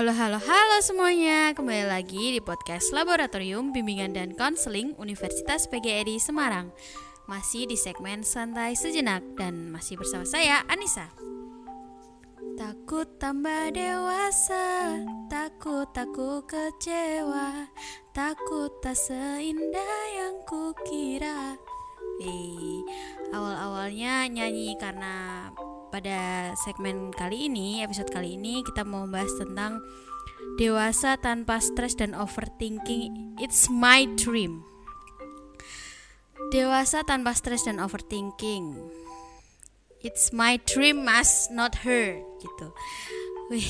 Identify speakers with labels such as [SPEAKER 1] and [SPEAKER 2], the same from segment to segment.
[SPEAKER 1] Halo halo halo semuanya. Kembali lagi di podcast Laboratorium Bimbingan dan Konseling Universitas PGRI Semarang. Masih di segmen Santai Sejenak Dan masih bersama saya Anissa. Takut tambah dewasa Takut aku kecewa Takut tak seindah yang kukira. Awal-awalnya nyanyi karena pada segmen kali ini, episode kali ini kita mau membahas tentang dewasa tanpa stres dan overthinking. It's my dream. Dewasa tanpa stres dan overthinking. It's my dream, mas, not her, gitu. Wih,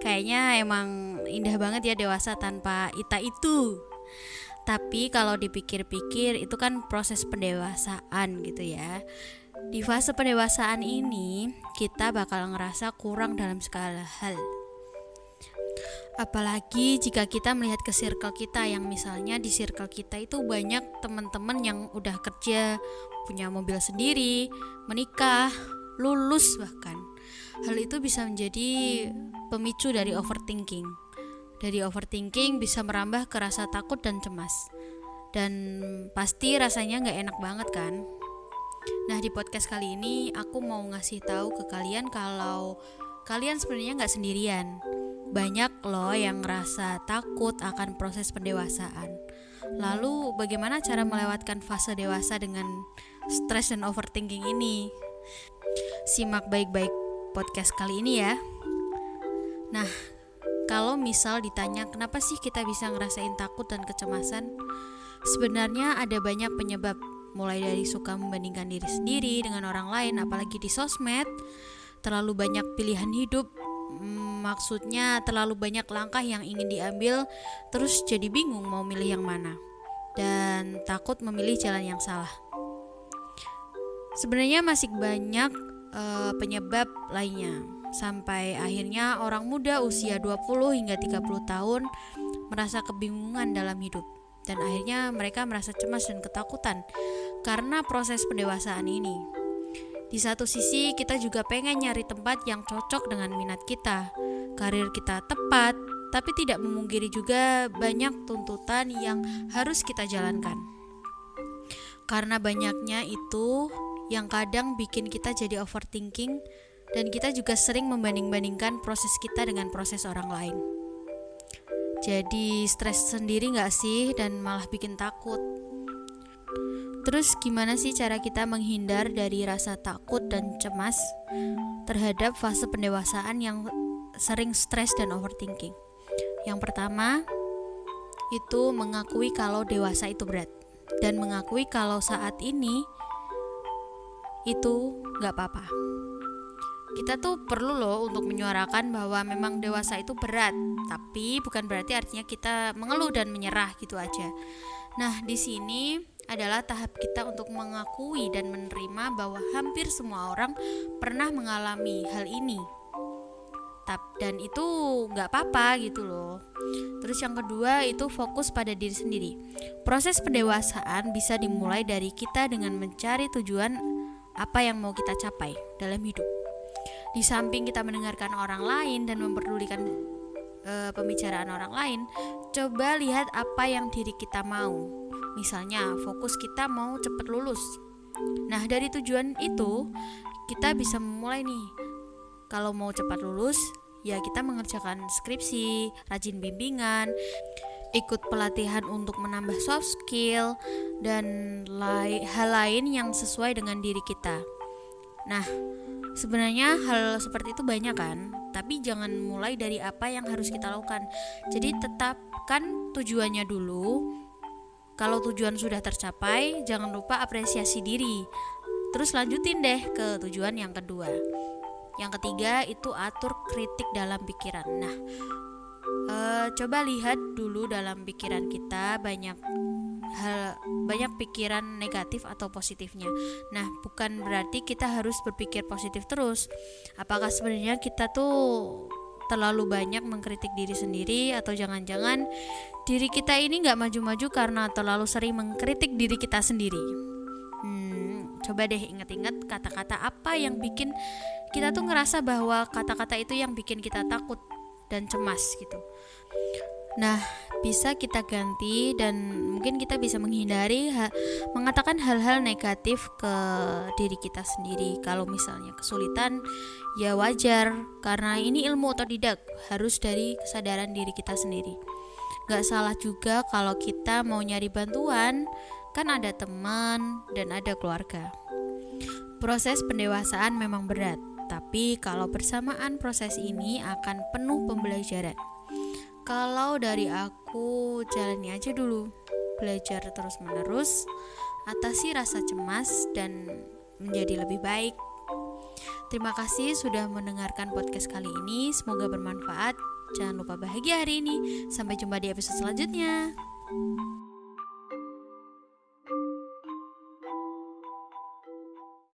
[SPEAKER 1] kayaknya emang indah banget ya dewasa tanpa ita itu. Tapi kalau dipikir-pikir itu kan proses pendewasaan gitu ya di fase pendewasaan ini, kita bakal ngerasa kurang dalam segala hal. Apalagi jika kita melihat ke circle kita yang misalnya di circle kita itu banyak teman-teman yang udah kerja, punya mobil sendiri, menikah, lulus bahkan. Hal itu bisa menjadi pemicu dari overthinking. Dari overthinking bisa merambah ke rasa takut dan cemas. Dan pasti rasanya nggak enak banget kan? Nah di podcast kali ini aku mau ngasih tahu ke kalian kalau kalian sebenarnya nggak sendirian. Banyak loh yang ngerasa takut akan proses pendewasaan. Lalu bagaimana cara melewatkan fase dewasa dengan stres dan overthinking ini? Simak baik-baik podcast kali ini ya. Nah, kalau misal ditanya kenapa sih kita bisa ngerasain takut dan kecemasan? Sebenarnya ada banyak penyebab mulai dari suka membandingkan diri sendiri dengan orang lain apalagi di sosmed. Terlalu banyak pilihan hidup hmm, maksudnya terlalu banyak langkah yang ingin diambil terus jadi bingung mau milih yang mana. Dan takut memilih jalan yang salah. Sebenarnya masih banyak uh, penyebab lainnya. Sampai akhirnya orang muda usia 20 hingga 30 tahun merasa kebingungan dalam hidup. Dan akhirnya mereka merasa cemas dan ketakutan karena proses pendewasaan ini. Di satu sisi, kita juga pengen nyari tempat yang cocok dengan minat kita, karir kita tepat, tapi tidak memungkiri juga banyak tuntutan yang harus kita jalankan. Karena banyaknya itu yang kadang bikin kita jadi overthinking dan kita juga sering membanding-bandingkan proses kita dengan proses orang lain jadi stres sendiri nggak sih dan malah bikin takut terus gimana sih cara kita menghindar dari rasa takut dan cemas terhadap fase pendewasaan yang sering stres dan overthinking? Yang pertama itu mengakui kalau dewasa itu berat. Dan mengakui kalau saat ini itu nggak apa-apa. Kita tuh perlu loh untuk menyuarakan bahwa memang dewasa itu berat, tapi bukan berarti artinya kita mengeluh dan menyerah gitu aja. Nah, di sini adalah tahap kita untuk mengakui dan menerima bahwa hampir semua orang pernah mengalami hal ini. Dan itu nggak apa-apa gitu loh. Terus yang kedua itu fokus pada diri sendiri. Proses pendewasaan bisa dimulai dari kita dengan mencari tujuan apa yang mau kita capai dalam hidup di samping kita mendengarkan orang lain dan memperdulikan e, pembicaraan orang lain, coba lihat apa yang diri kita mau. Misalnya, fokus kita mau cepat lulus. Nah, dari tujuan itu, kita bisa memulai nih. Kalau mau cepat lulus, ya kita mengerjakan skripsi, rajin bimbingan, ikut pelatihan untuk menambah soft skill dan hal lain yang sesuai dengan diri kita. Nah, Sebenarnya hal seperti itu banyak kan, tapi jangan mulai dari apa yang harus kita lakukan. Jadi tetapkan tujuannya dulu. Kalau tujuan sudah tercapai, jangan lupa apresiasi diri. Terus lanjutin deh ke tujuan yang kedua. Yang ketiga itu atur kritik dalam pikiran. Nah, uh, coba lihat dulu dalam pikiran kita banyak banyak pikiran negatif atau positifnya. Nah, bukan berarti kita harus berpikir positif terus. Apakah sebenarnya kita tuh terlalu banyak mengkritik diri sendiri atau jangan-jangan diri kita ini nggak maju-maju karena terlalu sering mengkritik diri kita sendiri. Hmm, coba deh ingat-ingat kata-kata apa yang bikin kita tuh ngerasa bahwa kata-kata itu yang bikin kita takut dan cemas gitu. Nah, bisa kita ganti dan mungkin kita bisa menghindari ha mengatakan hal-hal negatif ke diri kita sendiri. Kalau misalnya kesulitan, ya wajar karena ini ilmu atau tidak harus dari kesadaran diri kita sendiri. Gak salah juga kalau kita mau nyari bantuan, kan ada teman dan ada keluarga. Proses pendewasaan memang berat, tapi kalau bersamaan proses ini akan penuh pembelajaran. Kalau dari aku, jalani aja dulu. Belajar terus-menerus, atasi rasa cemas dan menjadi lebih baik. Terima kasih sudah mendengarkan podcast kali ini. Semoga bermanfaat. Jangan lupa bahagia hari ini. Sampai jumpa di episode selanjutnya.